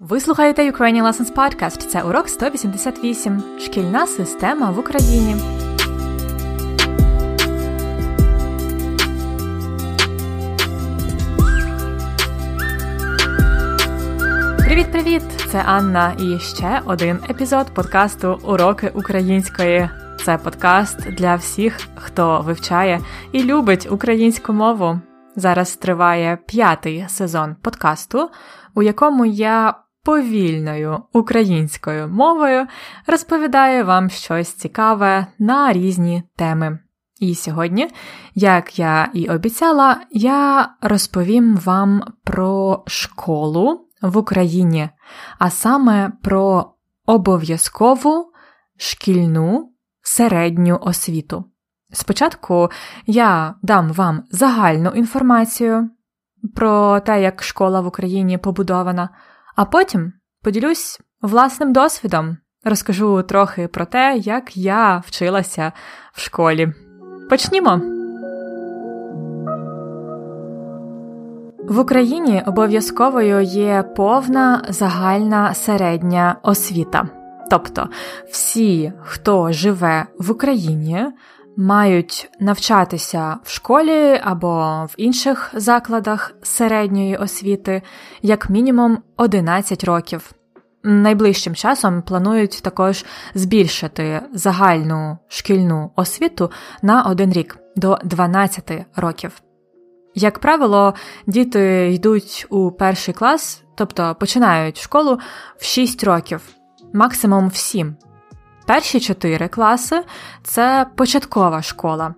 Ви слухаєте Ukrainian Lessons Podcast. Це урок 188. Шкільна система в Україні. Привіт-привіт! Це Анна і ще один епізод подкасту Уроки української. Це подкаст для всіх, хто вивчає і любить українську мову. Зараз триває п'ятий сезон подкасту, у якому я повільною українською мовою розповідаю вам щось цікаве на різні теми. І сьогодні, як я і обіцяла, я розповім вам про школу в Україні, а саме про обов'язкову шкільну середню освіту. Спочатку я дам вам загальну інформацію про те, як школа в Україні побудована, а потім поділюсь власним досвідом, розкажу трохи про те, як я вчилася в школі. Почнімо! В Україні обов'язковою є повна загальна середня освіта. Тобто всі, хто живе в Україні, мають навчатися в школі або в інших закладах середньої освіти як мінімум 11 років. Найближчим часом планують також збільшити загальну шкільну освіту на один рік до 12 років. Як правило, діти йдуть у перший клас, тобто починають школу в 6 років, максимум в 7. Перші чотири класи це початкова школа.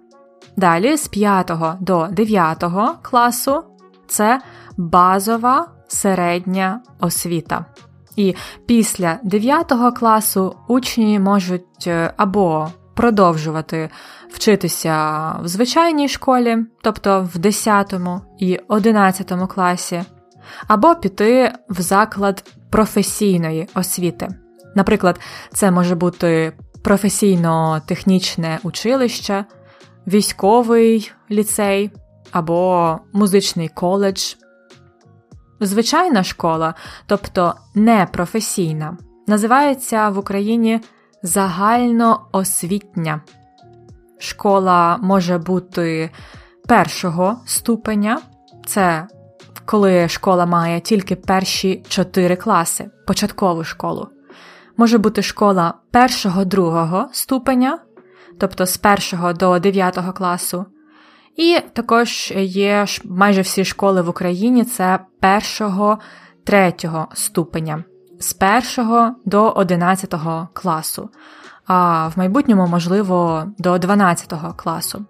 Далі з 5 до 9 класу це базова середня освіта. І після 9 класу учні можуть е, або продовжувати вчитися в звичайній школі, тобто в 10 і 11 класі, або піти в заклад професійної освіти. Наприклад, це може бути професійно-технічне училище, військовий ліцей або музичний коледж. Звичайна школа, тобто непрофесійна, називається в Україні загальноосвітня. Школа може бути першого ступеня, це коли школа має тільки перші чотири класи, початкову школу може бути школа першого-другого ступеня, тобто з першого до 9 класу. І також є майже всі школи в Україні це першого третього ступеня, з першого до 11 класу, а в майбутньому, можливо, до 12 класу.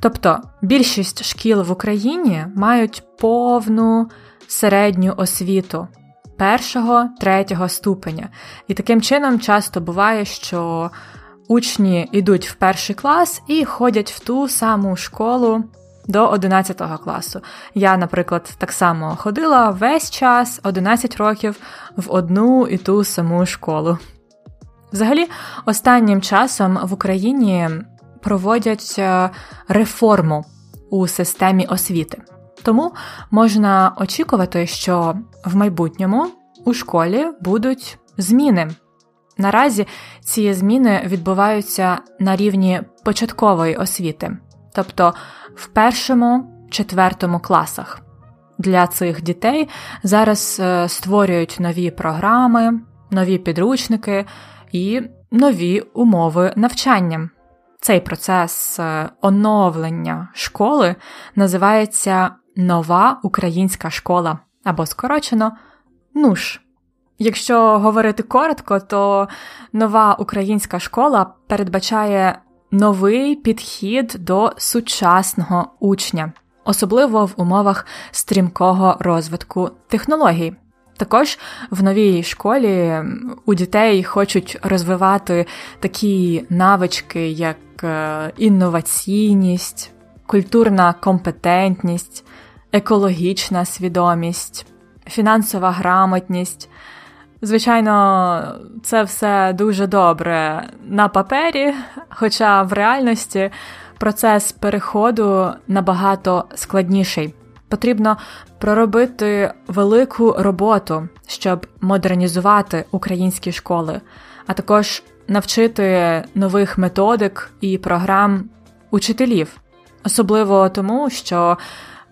Тобто більшість шкіл в Україні мають повну середню освіту першого, третього ступеня. І таким чином часто буває, що учні йдуть в перший клас і ходять в ту саму школу. До 11 класу. Я, наприклад, так само ходила весь час, 11 років, в одну і ту саму школу. Взагалі, останнім часом в Україні проводять е, реформу у системі освіти. Тому можна очікувати, що в майбутньому у школі будуть зміни. Наразі ці зміни відбуваються на рівні початкової освіти, тобто в першому, четвертому класах. Для цих дітей зараз е, створюють нові програми, нові підручники і нові умови навчання. Цей процес е, оновлення школи називається Нова українська школа або скорочено НУШ. Якщо говорити коротко, то нова українська школа передбачає новий підхід до сучасного учня, особливо в умовах стрімкого розвитку технологій. Також в новій школі у дітей хочуть розвивати такі навички, як е, інноваційність, культурна компетентність, екологічна свідомість, фінансова грамотність. Звичайно, це все дуже добре на папері, хоча в реальності процес переходу набагато складніший. Потрібно проробити велику роботу, щоб модернізувати українські школи, а також навчити нових методик і програм учителів, особливо тому, що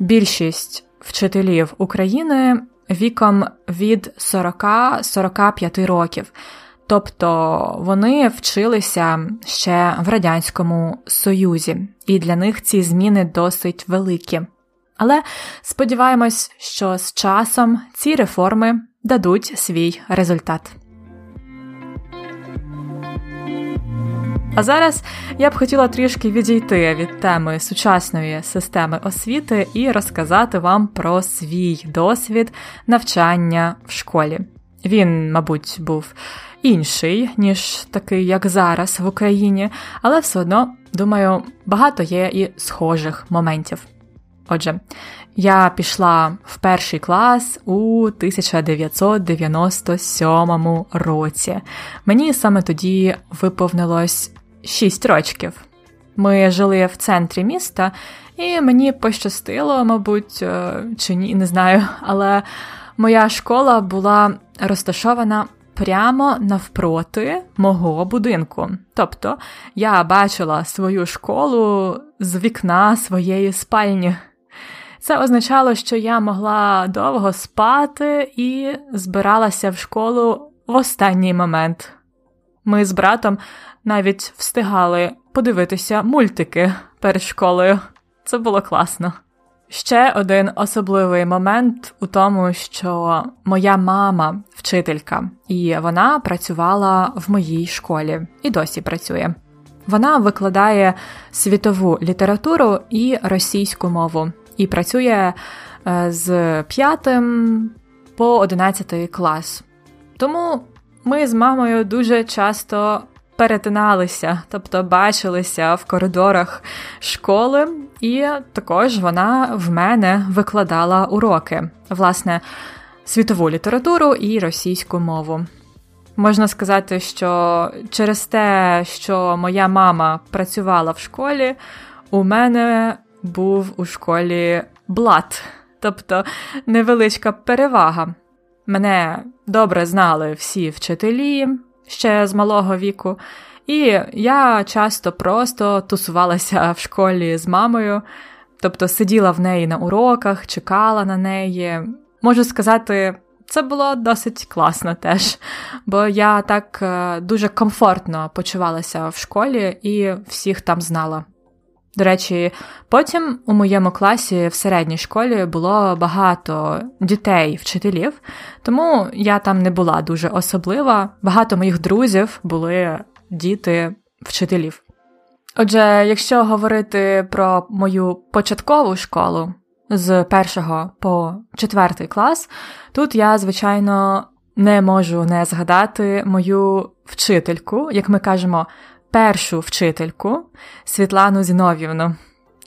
більшість вчителів України віком від 40-45 років. Тобто вони вчилися ще в Радянському Союзі, і для них ці зміни досить великі. Але сподіваємось, що з часом ці реформи дадуть свій результат. А зараз я б хотіла трішки відійти від теми сучасної системи освіти і розказати вам про свій досвід навчання в школі. Він, мабуть, був інший, ніж такий, як зараз в Україні, але все одно, думаю, багато є і схожих моментів. Отже, я пішла в перший клас у 1997 році. Мені саме тоді виповнилось 6 рочків. Ми жили в центрі міста, і мені пощастило, мабуть, е, чи ні, не знаю, але моя школа була розташована прямо навпроти мого будинку. Тобто я бачила свою школу з вікна своєї спальні. Це означало, що я могла довго спати і збиралася в школу в останній момент. Ми з братом навіть встигали подивитися мультики перед школою. Це було класно. Ще один особливий момент у тому, що моя мама вчителька, і вона працювала в моїй школі і досі працює. Вона викладає світову літературу і російську мову, і працює е, з 5 по 11 клас. Тому ми з мамою дуже часто перетиналися, тобто бачилися в коридорах школи, і також вона в мене викладала уроки, власне, світову літературу і російську мову. Можна сказати, що через те, що моя мама працювала в школі, у мене був у школі блат, тобто невеличка перевага. Мене добре знали всі вчителі ще з малого віку, і я часто просто тусувалася в школі з мамою, тобто сиділа в неї на уроках, чекала на неї. Можу сказати, це було досить класно теж, бо я так е, дуже комфортно почувалася в школі і всіх там знала. До речі, потім у моєму класі в середній школі було багато дітей-вчителів, тому я там не була дуже особлива. Багато моїх друзів були діти вчителів. Отже, якщо говорити про мою початкову школу з першого по четвертий клас, тут я, звичайно, не можу не згадати мою вчительку, як ми кажемо, першу вчительку Світлану Зіновівну.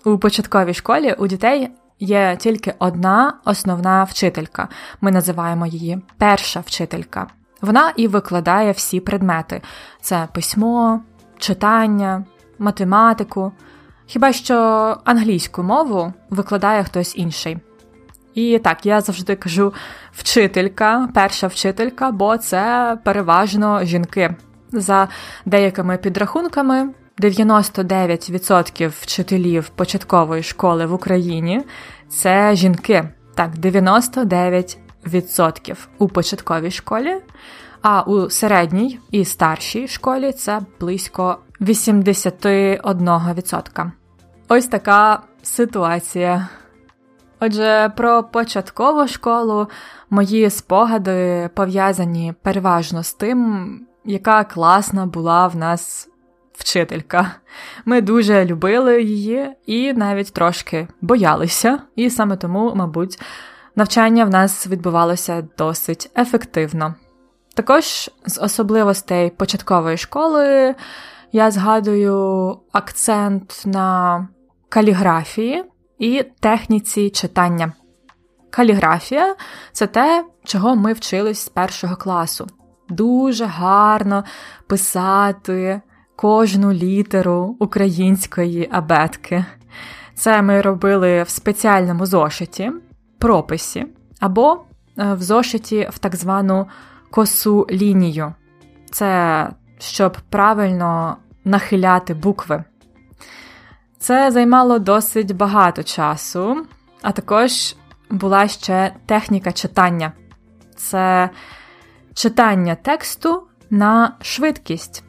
У початковій школі у дітей є тільки одна основна вчителька. Ми називаємо її перша вчителька. Вона і викладає всі предмети: це письмо, читання, математику. Хіба що англійську мову викладає хтось інший. І так, я завжди кажу вчителька, перша вчителька, бо це переважно жінки. За деякими підрахунками, 99% вчителів початкової школи в Україні це жінки. Так, 99% у початковій школі, а у середній і старшій школі це близько 81%. Ось така ситуація. Отже, про початкову школу мої спогади пов'язані переважно з тим, яка класна була в нас вчителька. Ми дуже любили її і навіть трошки боялися, і саме тому, мабуть, навчання в нас відбувалося досить ефективно. Також з особливостей початкової школи я згадую акцент на каліграфії і техніці читання. Каліграфія це те, чого ми вчились з першого класу дуже гарно писати кожну літеру української абетки. Це ми робили в спеціальному зошиті, прописі або е, в зошиті в так звану косу лінію. Це щоб правильно нахиляти букви. Це займало досить багато часу, а також була ще техніка читання. Це читання тексту на швидкість.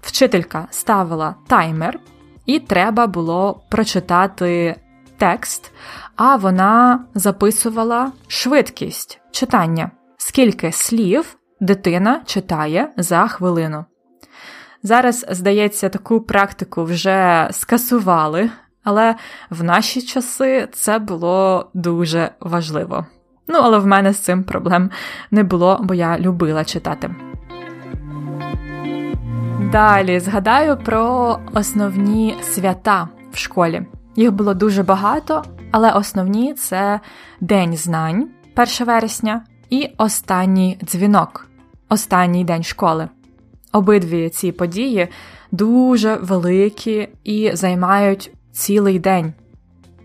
Вчителька ставила таймер, і треба було прочитати текст, а вона записувала швидкість читання, скільки слів дитина читає за хвилину. Зараз, здається, таку практику вже скасували, але в наші часи це було дуже важливо. Ну, але в мене з цим проблем не було, бо я любила читати. Далі згадаю про основні свята в школі. Їх було дуже багато, але основні це День знань 1 вересня і останній дзвінок, останній день школи. Обидві ці події дуже великі і займають цілий день.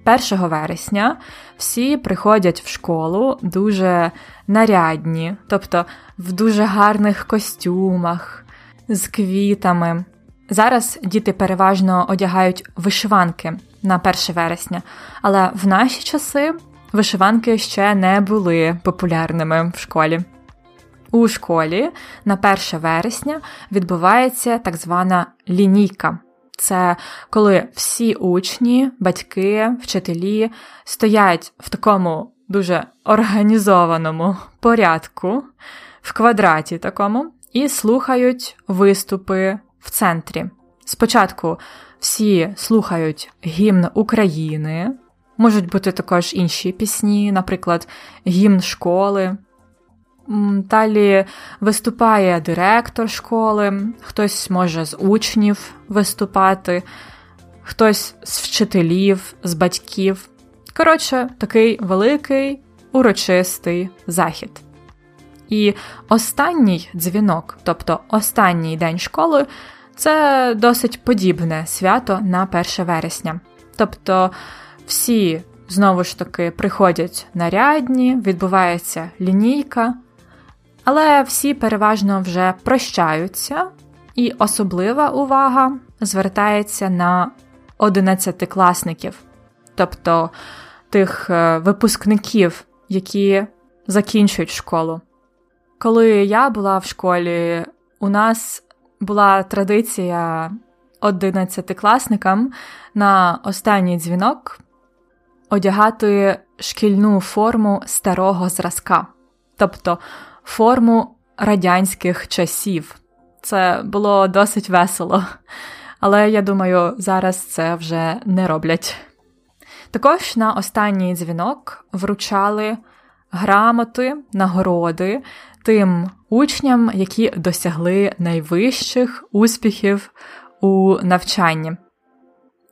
1 вересня всі приходять в школу дуже нарядні, тобто в дуже гарних костюмах, з квітами. Зараз діти переважно одягають вишиванки на 1 вересня, але в наші часи вишиванки ще не були популярними в школі. У школі на 1 вересня відбувається так звана лінійка. Це коли всі учні, батьки, вчителі стоять в такому дуже організованому порядку, в квадраті такому, і слухають виступи в центрі. Спочатку всі слухають гімн України, можуть бути також інші пісні, наприклад, гімн школи. Далі виступає директор школи, хтось може з учнів виступати, хтось з вчителів, з батьків. Коротше, такий великий урочистий захід. І останній дзвінок, тобто останній день школи, це досить подібне свято на 1 вересня. Тобто всі знову ж таки приходять нарядні, відбувається лінійка. Але всі переважно вже прощаються, і особлива увага звертається на одинадцятикласників, тобто тих е, випускників, які закінчують школу. Коли я була в школі, у нас була традиція одинадцятикласникам на останній дзвінок одягати шкільну форму старого зразка. Тобто форму радянських часів. Це було досить весело, але я думаю, зараз це вже не роблять. Також на останній дзвінок вручали грамоти, нагороди тим учням, які досягли найвищих успіхів у навчанні.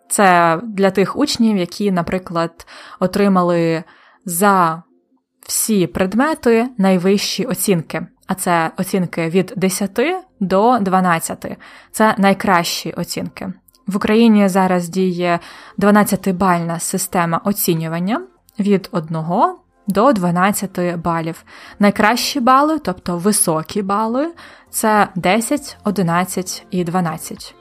Це для тих учнів, які, наприклад, отримали за всі предмети найвищі оцінки, а це оцінки від 10 до 12. Це найкращі оцінки. В Україні зараз діє 12-бальна система оцінювання від 1 до 12 балів. Найкращі бали, тобто високі бали, це 10, 11 і 12.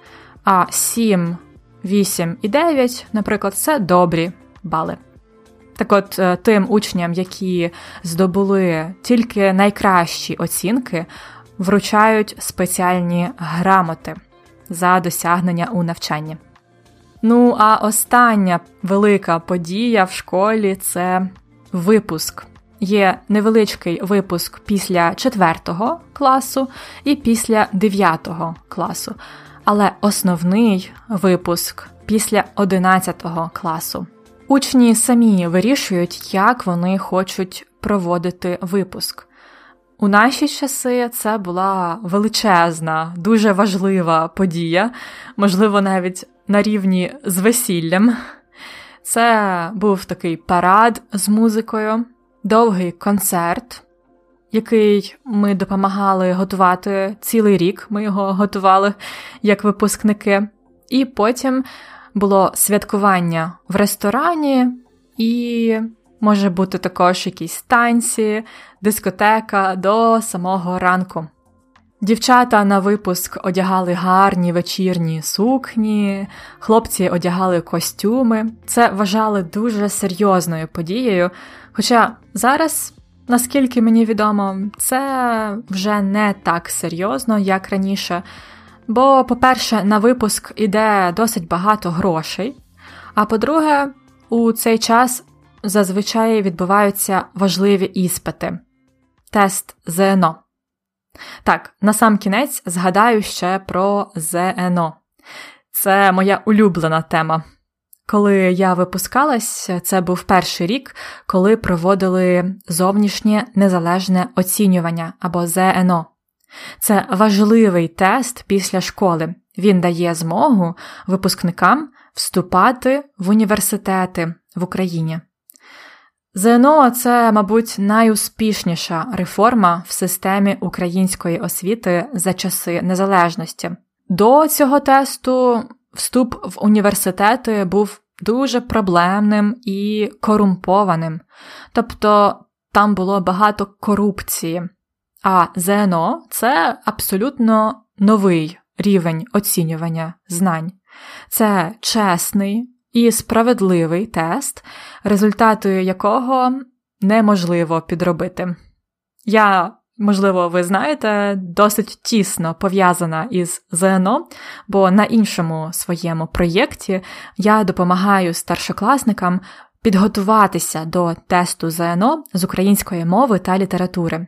А 7, 8 і 9, наприклад, це добрі бали. Так от е, тим учням, які здобули тільки найкращі оцінки, вручають спеціальні грамоти за досягнення у навчанні. Ну, а остання велика подія в школі це випуск. Є невеличкий випуск після 4 класу і після 9 класу, але основний випуск після 11 класу. Учні самі вирішують, як вони хочуть проводити випуск. У наші часи це була величезна, дуже важлива подія, можливо, навіть на рівні з весіллям. Це був такий парад з музикою, довгий концерт, який ми допомагали готувати цілий рік. Ми його готували як випускники, і потім було святкування в ресторані і може бути також якісь танці, дискотека до самого ранку. Дівчата на випуск одягали гарні вечірні сукні, хлопці одягали костюми. Це вважали дуже серйозною подією. Хоча зараз, наскільки мені відомо, це вже не так серйозно, як раніше. Бо, по-перше, на випуск іде досить багато грошей. А по-друге, у цей час зазвичай відбуваються важливі іспити, тест ЗНО. Так, на сам кінець згадаю ще про ЗНО. Це моя улюблена тема. Коли я випускалась, це був перший рік, коли проводили зовнішнє незалежне оцінювання або ЗНО. Це важливий тест після школи. Він дає змогу випускникам вступати в університети в Україні. ЗНО це, мабуть, найуспішніша реформа в системі української освіти за часи незалежності. До цього тесту вступ в університети був дуже проблемним і корумпованим, тобто там було багато корупції. А ЗНО це абсолютно новий рівень оцінювання знань. Це чесний і справедливий тест, результати якого неможливо підробити. Я, можливо, ви знаєте, досить тісно пов'язана із ЗНО, бо на іншому своєму проєкті я допомагаю старшокласникам підготуватися до тесту ЗНО з української мови та літератури.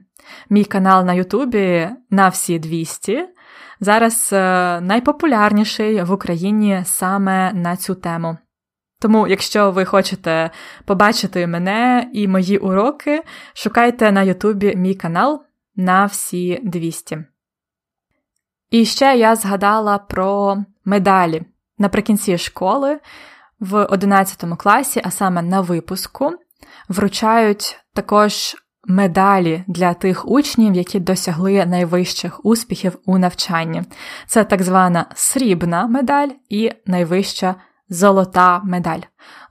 Мій канал на Ютубі на всі 200 зараз е, найпопулярніший в Україні саме на цю тему. Тому, якщо ви хочете побачити мене і мої уроки, шукайте на Ютубі мій канал на всі 200. І ще я згадала про медалі. Наприкінці школи в 11 класі, а саме на випуску, вручають також медалі для тих учнів, які досягли найвищих успіхів у навчанні. Це так звана срібна медаль і найвища золота медаль.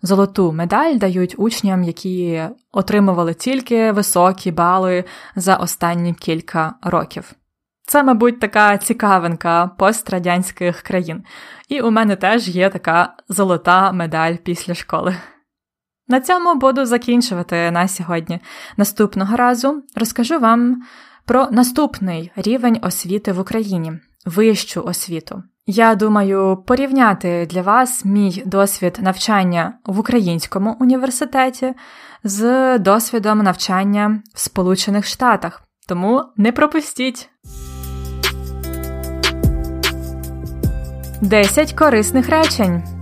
Золоту медаль дають учням, які отримували тільки високі бали за останні кілька років. Це, мабуть, така цікавинка пострадянських країн. І у мене теж є така золота медаль після школи. На цьому буду закінчувати на сьогодні. Наступного разу розкажу вам про наступний рівень освіти в Україні вищу освіту. Я думаю, порівняти для вас мій досвід навчання в українському університеті з досвідом навчання в Сполучених Штатах. Тому не пропустіть. 10 корисних речень.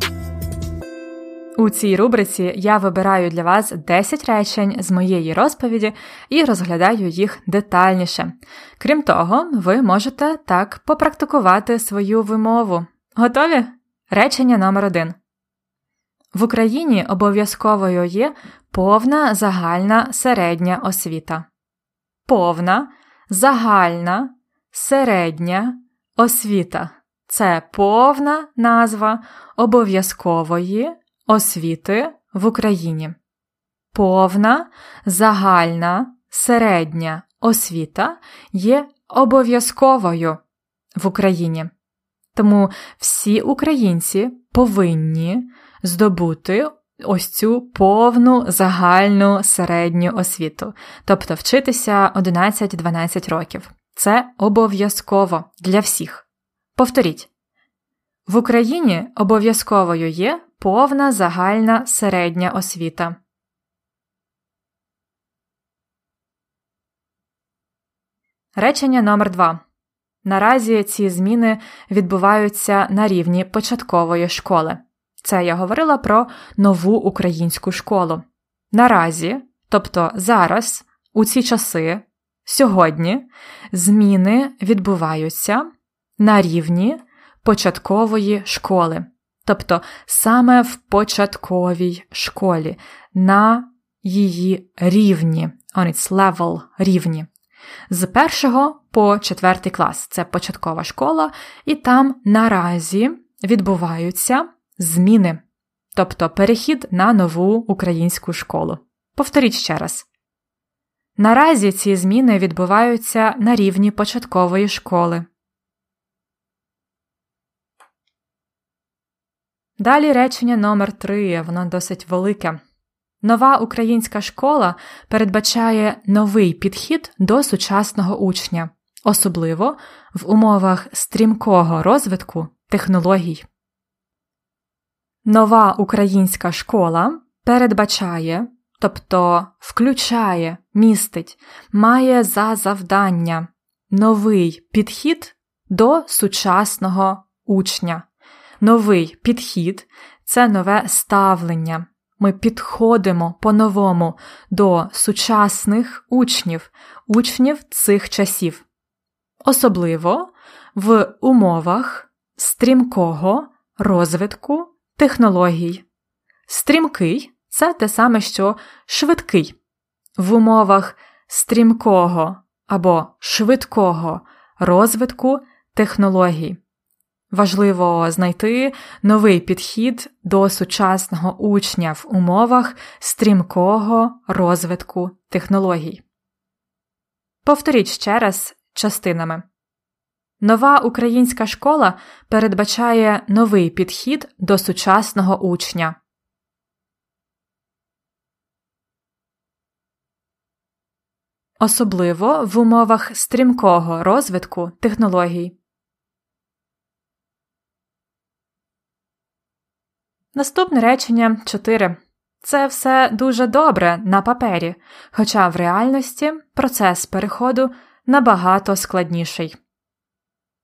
У цій рубриці я вибираю для вас 10 речень з моєї розповіді і розглядаю їх детальніше. Крім того, ви можете так попрактикувати свою вимову. Готові? Речення номер 1 В Україні обов'язковою є повна загальна середня освіта. Повна загальна середня освіта. Це повна назва обов'язкової освіти в Україні. Повна, загальна, середня освіта є обов'язковою в Україні. Тому всі українці повинні здобути ось цю повну загальну середню освіту, тобто вчитися 11-12 років. Це обов'язково для всіх. Повторіть. В Україні обов'язковою є повна загальна середня освіта. Речення номер 2 Наразі ці зміни відбуваються на рівні початкової школи. Це я говорила про нову українську школу. Наразі, тобто зараз, у ці часи, сьогодні, зміни відбуваються на рівні початкової школи тобто саме в початковій школі, на її рівні, on its level рівні. З першого по четвертий клас це початкова школа, і там наразі відбуваються зміни, тобто перехід на нову українську школу. Повторіть ще раз. Наразі ці зміни відбуваються на рівні початкової школи. Далі речення номер 3 воно досить велике. Нова українська школа передбачає новий підхід до сучасного учня, особливо в умовах стрімкого розвитку технологій. Нова українська школа передбачає, тобто включає, містить, має за завдання новий підхід до сучасного учня. Новий підхід це нове ставлення. Ми підходимо по-новому до сучасних учнів, учнів цих часів, особливо в умовах стрімкого розвитку технологій. Стрімкий це те саме, що швидкий. В умовах стрімкого або швидкого розвитку технологій. Важливо знайти новий підхід до сучасного учня в умовах стрімкого розвитку технологій. Повторіть ще раз частинами. Нова українська школа передбачає новий підхід до сучасного учня. Особливо в умовах стрімкого розвитку технологій. Наступне речення 4. Це все дуже добре на папері, хоча в реальності процес переходу набагато складніший.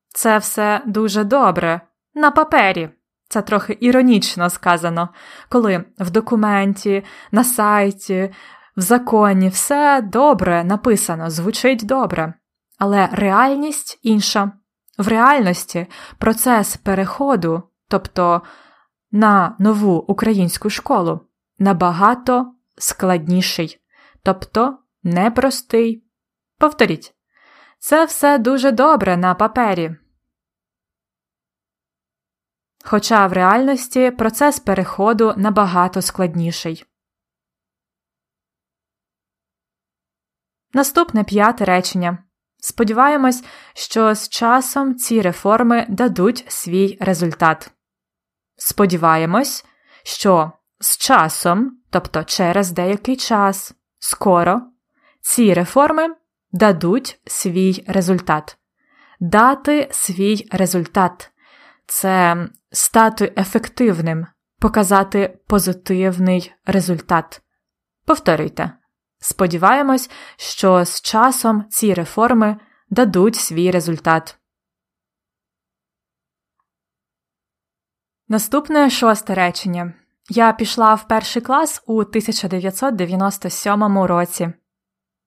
Це все дуже добре на папері. Це трохи іронічно сказано, коли в документі, на сайті, в законі все добре написано, звучить добре. Але реальність інша. В реальності процес переходу, тобто на нову українську школу набагато складніший, тобто непростий. Повторіть, це все дуже добре на папері. Хоча в реальності процес переходу набагато складніший. Наступне п'яте речення. Сподіваємось, що з часом ці реформи дадуть свій результат. Сподіваємось, що з часом, тобто через деякий час, скоро, ці реформи дадуть свій результат. Дати свій результат це стати ефективним, показати позитивний результат. Повторюйте. Сподіваємось, що з часом ці реформи дадуть свій результат. Наступне шосте речення. Я пішла в перший клас у 1997 році.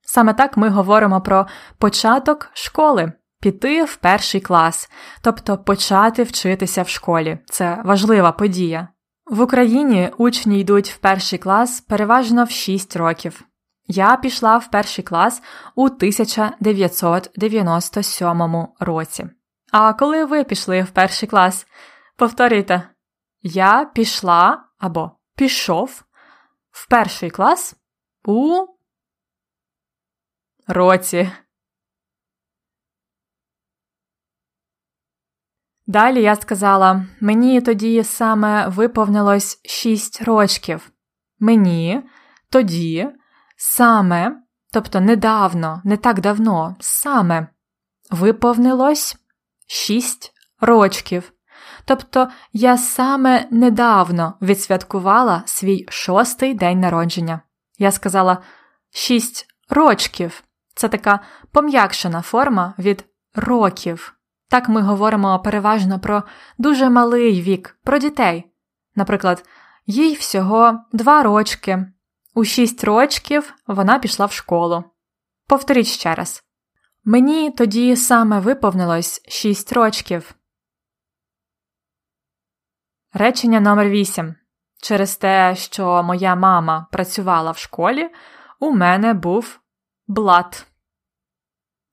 Саме так ми говоримо про початок школи, піти в перший клас, тобто почати вчитися в школі. Це важлива подія. В Україні учні йдуть в перший клас переважно в 6 років. Я пішла в перший клас у 1997 році. А коли ви пішли в перший клас? Повторюйте. Я пішла або пішов в перший клас у році. Далі я сказала, мені тоді саме виповнилось 6 рочків. Мені тоді саме, тобто недавно, не так давно, саме виповнилось 6 рочків. Тобто я саме недавно відсвяткувала свій шостий день народження. Я сказала шість рочків. Це така пом'якшена форма від років. Так ми говоримо переважно про дуже малий вік, про дітей. Наприклад, їй всього два рочки. У шість рочків вона пішла в школу. Повторіть ще раз. Мені тоді саме виповнилось шість рочків. Речення номер 8 Через те, що моя мама працювала в школі, у мене був блат.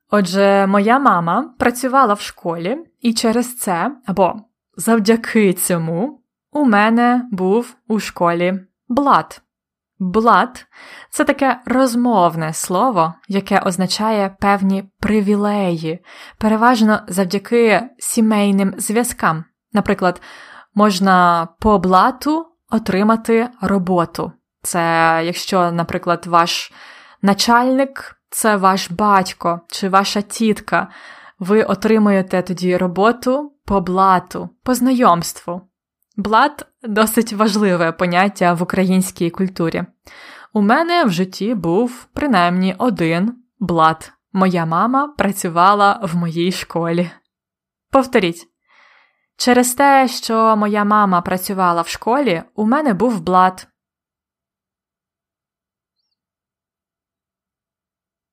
Отже, моя мама працювала в школі, і через це, або завдяки цьому, у мене був у школі блат. Блад це таке розмовне слово, яке означає певні привілеї, переважно завдяки сімейним зв'язкам. Наприклад, можна по блату отримати роботу. Це якщо, наприклад, ваш начальник це ваш батько чи ваша тітка, ви отримуєте тоді роботу по блату, по знайомству. Блат досить важливе поняття в українській культурі. У мене в житті був принаймні один блат. Моя мама працювала в моїй школі. Повторіть. Через те, що моя мама працювала в школі, у мене був блат.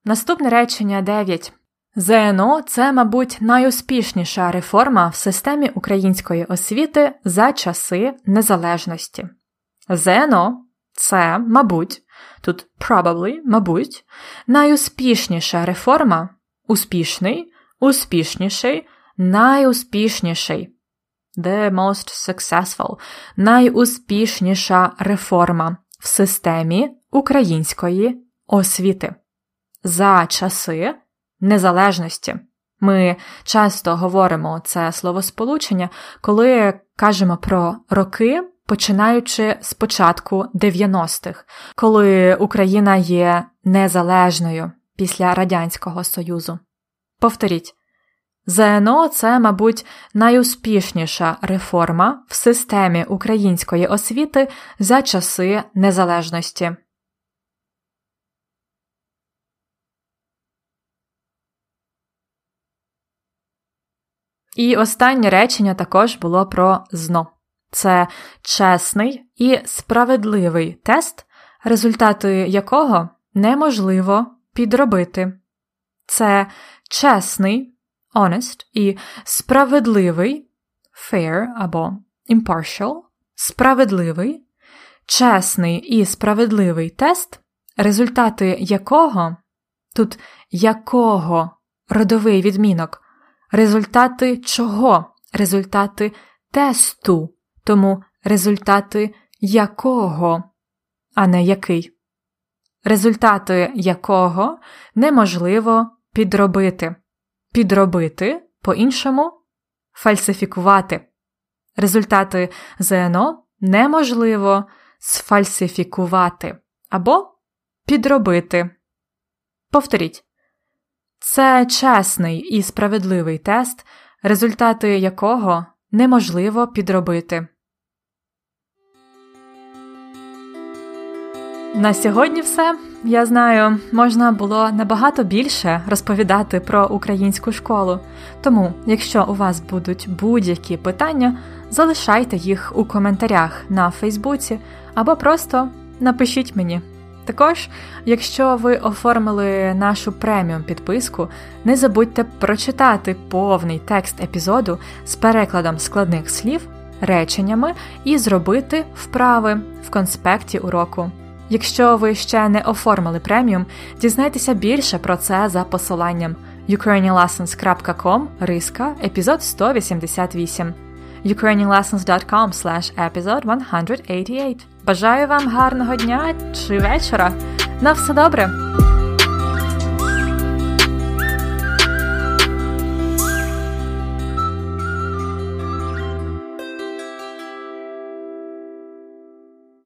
Наступне речення 9. ЗНО це, мабуть, найуспішніша реформа в системі української освіти за часи незалежності. ЗНО це, мабуть, тут probably, мабуть, найуспішніша реформа, успішний, успішніший, найуспішніший. The most successful, найуспішніша реформа в системі української освіти. За часи незалежності. Ми часто говоримо це словосполучення, коли кажемо про роки, починаючи з початку 90-х, коли Україна є незалежною після Радянського Союзу. Повторіть, ЗНО це, мабуть, найуспішніша реформа в системі української освіти за часи незалежності. І останнє речення також було про ЗНО. Це чесний і справедливий тест, результати якого неможливо підробити. Це чесний, honest і справедливий fair або impartial, справедливий, чесний і справедливий тест, результати якого тут якого родовий відмінок результати чого? Результати тесту, тому результати якого, а не який. Результати якого неможливо підробити. Підробити по-іншому фальсифікувати. Результати ЗНО неможливо сфальсифікувати або підробити. Повторіть. Це чесний і справедливий тест, результати якого неможливо підробити. На сьогодні все. Я знаю, можна було набагато більше розповідати про українську школу. Тому, якщо у вас будуть будь-які питання, залишайте їх у коментарях на Фейсбуці або просто напишіть мені. Також, якщо ви оформили нашу преміум підписку, не забудьте прочитати повний текст епізоду з перекладом складних слів, реченнями і зробити вправи в конспекті уроку. Якщо ви ще не оформили преміум, дізнайтеся більше про це за посиланням ukrainianlessons.com риска епізод 188 ukrainianlessons.com slash episode 188 Бажаю вам гарного дня чи вечора. На все добре!